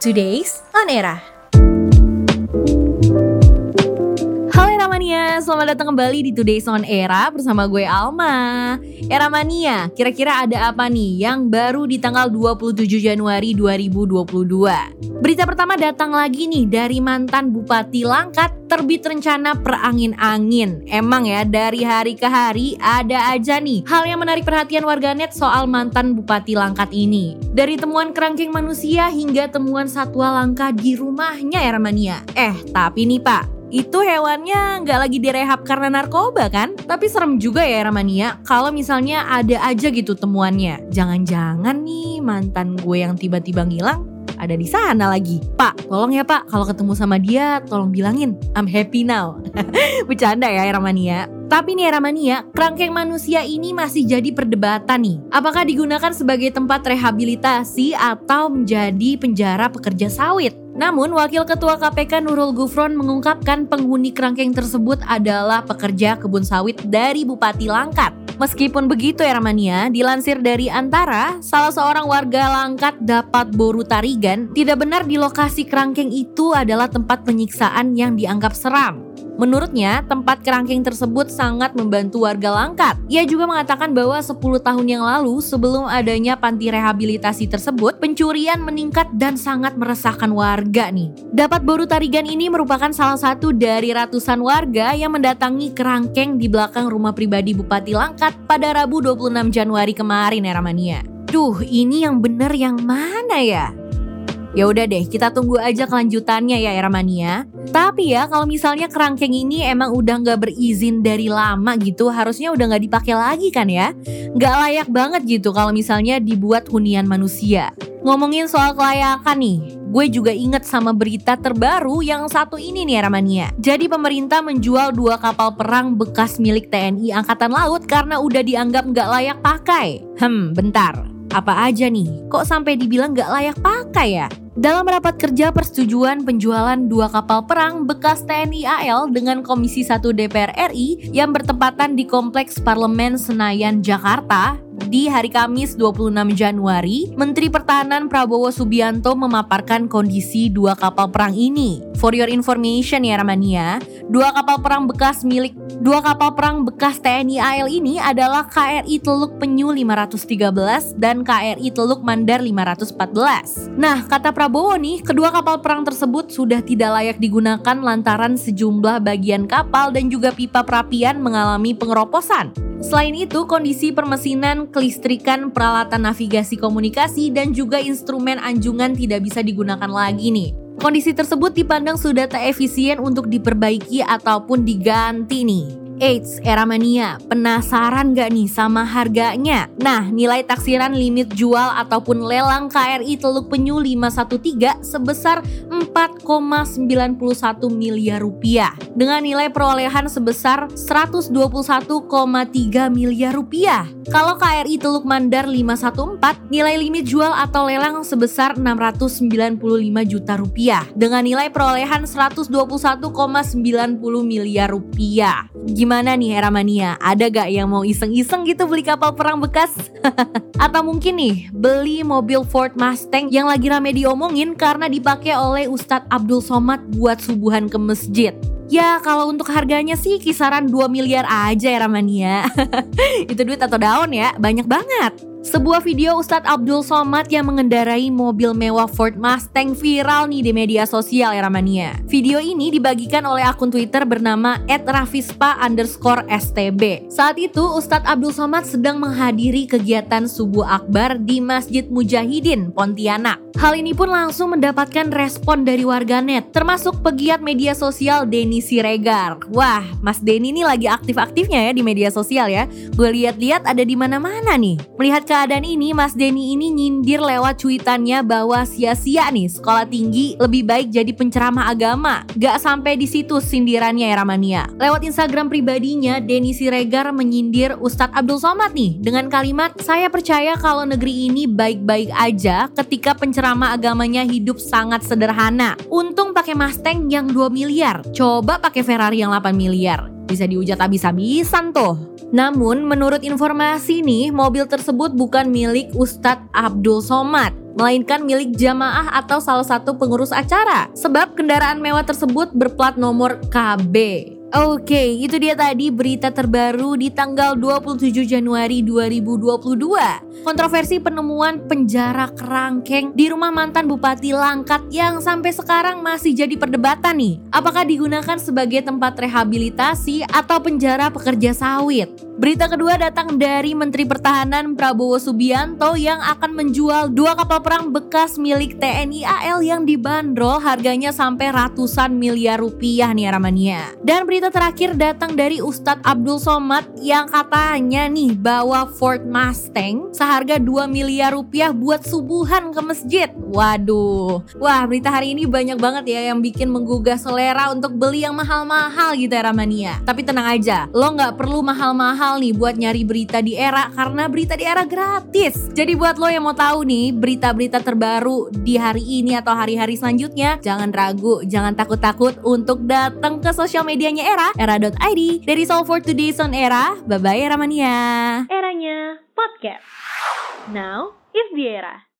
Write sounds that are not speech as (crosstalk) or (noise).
Today's On Era. Selamat datang kembali di Today's On Era bersama gue Alma. Era Mania, kira-kira ada apa nih yang baru di tanggal 27 Januari 2022? Berita pertama datang lagi nih dari mantan Bupati Langkat terbit rencana perangin-angin. Emang ya dari hari ke hari ada aja nih hal yang menarik perhatian warganet soal mantan Bupati Langkat ini. Dari temuan kerangkeng manusia hingga temuan satwa langka di rumahnya Era Mania. Eh tapi nih pak, itu hewannya nggak lagi direhab karena narkoba kan? Tapi serem juga ya Ramania kalau misalnya ada aja gitu temuannya. Jangan-jangan nih mantan gue yang tiba-tiba ngilang ada di sana lagi. Pak, tolong ya pak, kalau ketemu sama dia tolong bilangin I'm happy now. (laughs) Bercanda ya Ramania. Tapi nih Ramania, kerangkeng manusia ini masih jadi perdebatan nih. Apakah digunakan sebagai tempat rehabilitasi atau menjadi penjara pekerja sawit? Namun, Wakil Ketua KPK Nurul Gufron mengungkapkan penghuni kerangkeng tersebut adalah pekerja kebun sawit dari Bupati Langkat. Meskipun begitu ya Ramania, dilansir dari Antara, salah seorang warga Langkat dapat boru tarigan, tidak benar di lokasi kerangkeng itu adalah tempat penyiksaan yang dianggap seram. Menurutnya, tempat kerangkeng tersebut sangat membantu warga Langkat. Ia juga mengatakan bahwa 10 tahun yang lalu sebelum adanya panti rehabilitasi tersebut, pencurian meningkat dan sangat meresahkan warga nih. Dapat boru tarigan ini merupakan salah satu dari ratusan warga yang mendatangi kerangkeng di belakang rumah pribadi Bupati Langkat pada Rabu 26 Januari kemarin ya Ramania. Duh, ini yang bener yang mana ya? Ya udah deh, kita tunggu aja kelanjutannya ya Eramania. Tapi ya kalau misalnya kerangkeng ini emang udah nggak berizin dari lama gitu, harusnya udah nggak dipakai lagi kan ya? Nggak layak banget gitu kalau misalnya dibuat hunian manusia. Ngomongin soal kelayakan nih, gue juga inget sama berita terbaru yang satu ini nih Eramania. Jadi pemerintah menjual dua kapal perang bekas milik TNI Angkatan Laut karena udah dianggap nggak layak pakai. Hmm, bentar. Apa aja nih? Kok sampai dibilang gak layak pakai ya? Dalam rapat kerja persetujuan penjualan dua kapal perang bekas TNI AL dengan Komisi 1 DPR RI yang bertempatan di Kompleks Parlemen Senayan, Jakarta, di hari Kamis 26 Januari, Menteri Pertahanan Prabowo Subianto memaparkan kondisi dua kapal perang ini. For your information ya Ramania, dua kapal perang bekas milik dua kapal perang bekas TNI AL ini adalah KRI Teluk Penyu 513 dan KRI Teluk Mandar 514. Nah, kata Prabowo nih, kedua kapal perang tersebut sudah tidak layak digunakan lantaran sejumlah bagian kapal dan juga pipa perapian mengalami pengeroposan. Selain itu, kondisi permesinan, kelistrikan, peralatan navigasi komunikasi, dan juga instrumen anjungan tidak bisa digunakan lagi nih. Kondisi tersebut dipandang sudah tak efisien untuk diperbaiki ataupun diganti nih. Eits, era mania, penasaran gak nih sama harganya? Nah, nilai taksiran limit jual ataupun lelang KRI Teluk Penyu 513 sebesar 4,91 miliar rupiah dengan nilai perolehan sebesar 121,3 miliar rupiah. Kalau KRI Teluk Mandar 514, nilai limit jual atau lelang sebesar 695 juta rupiah dengan nilai perolehan 121,90 miliar rupiah. Gimana nih Heramania? Ada gak yang mau iseng-iseng gitu beli kapal perang bekas? (laughs) Atau mungkin nih beli mobil Ford Mustang yang lagi rame diomongin karena dipakai oleh Ustadz Abdul Somad buat subuhan ke masjid. Ya kalau untuk harganya sih kisaran 2 miliar aja ya Ramania. (laughs) Itu duit atau daun ya, banyak banget. Sebuah video Ustadz Abdul Somad yang mengendarai mobil mewah Ford Mustang viral nih di media sosial ya Ramania. Video ini dibagikan oleh akun Twitter bernama @rafispa underscore stb. Saat itu Ustadz Abdul Somad sedang menghadiri kegiatan subuh akbar di Masjid Mujahidin, Pontianak. Hal ini pun langsung mendapatkan respon dari warganet, termasuk pegiat media sosial Denny Siregar. Wah, Mas Denny ini lagi aktif-aktifnya ya di media sosial ya. Gue lihat-lihat ada di mana-mana nih. Melihat ke keadaan ini Mas Denny ini nyindir lewat cuitannya bahwa sia-sia nih sekolah tinggi lebih baik jadi penceramah agama. Gak sampai di situ sindirannya ya Ramania. Lewat Instagram pribadinya Denny Siregar menyindir Ustadz Abdul Somad nih dengan kalimat saya percaya kalau negeri ini baik-baik aja ketika penceramah agamanya hidup sangat sederhana. Untung pakai Mustang yang 2 miliar. Coba pakai Ferrari yang 8 miliar. Bisa diujat habis-habisan tuh. Namun menurut informasi nih, mobil tersebut bukan milik Ustadz Abdul Somad. melainkan milik jamaah atau salah satu pengurus acara. Sebab kendaraan mewah tersebut berplat nomor KB. Oke, itu dia tadi berita terbaru di tanggal 27 Januari 2022. Kontroversi penemuan penjara kerangkeng di rumah mantan Bupati Langkat yang sampai sekarang masih jadi perdebatan nih. Apakah digunakan sebagai tempat rehabilitasi atau penjara pekerja sawit? Berita kedua datang dari Menteri Pertahanan Prabowo Subianto yang akan menjual dua kapal perang bekas milik TNI AL yang dibanderol harganya sampai ratusan miliar rupiah nih Ramania. Dan berita terakhir datang dari Ustadz Abdul Somad yang katanya nih bawa Ford Mustang seharga 2 miliar rupiah buat subuhan ke masjid. Waduh, wah berita hari ini banyak banget ya yang bikin menggugah selera untuk beli yang mahal-mahal gitu ya Ramania. Tapi tenang aja, lo nggak perlu mahal-mahal mahal nih buat nyari berita di era karena berita di era gratis. Jadi buat lo yang mau tahu nih berita-berita terbaru di hari ini atau hari-hari selanjutnya, jangan ragu, jangan takut-takut untuk datang ke sosial medianya era, era.id. Dari Soul for Today's on Era, bye-bye Era Mania. Eranya podcast. Now is the era.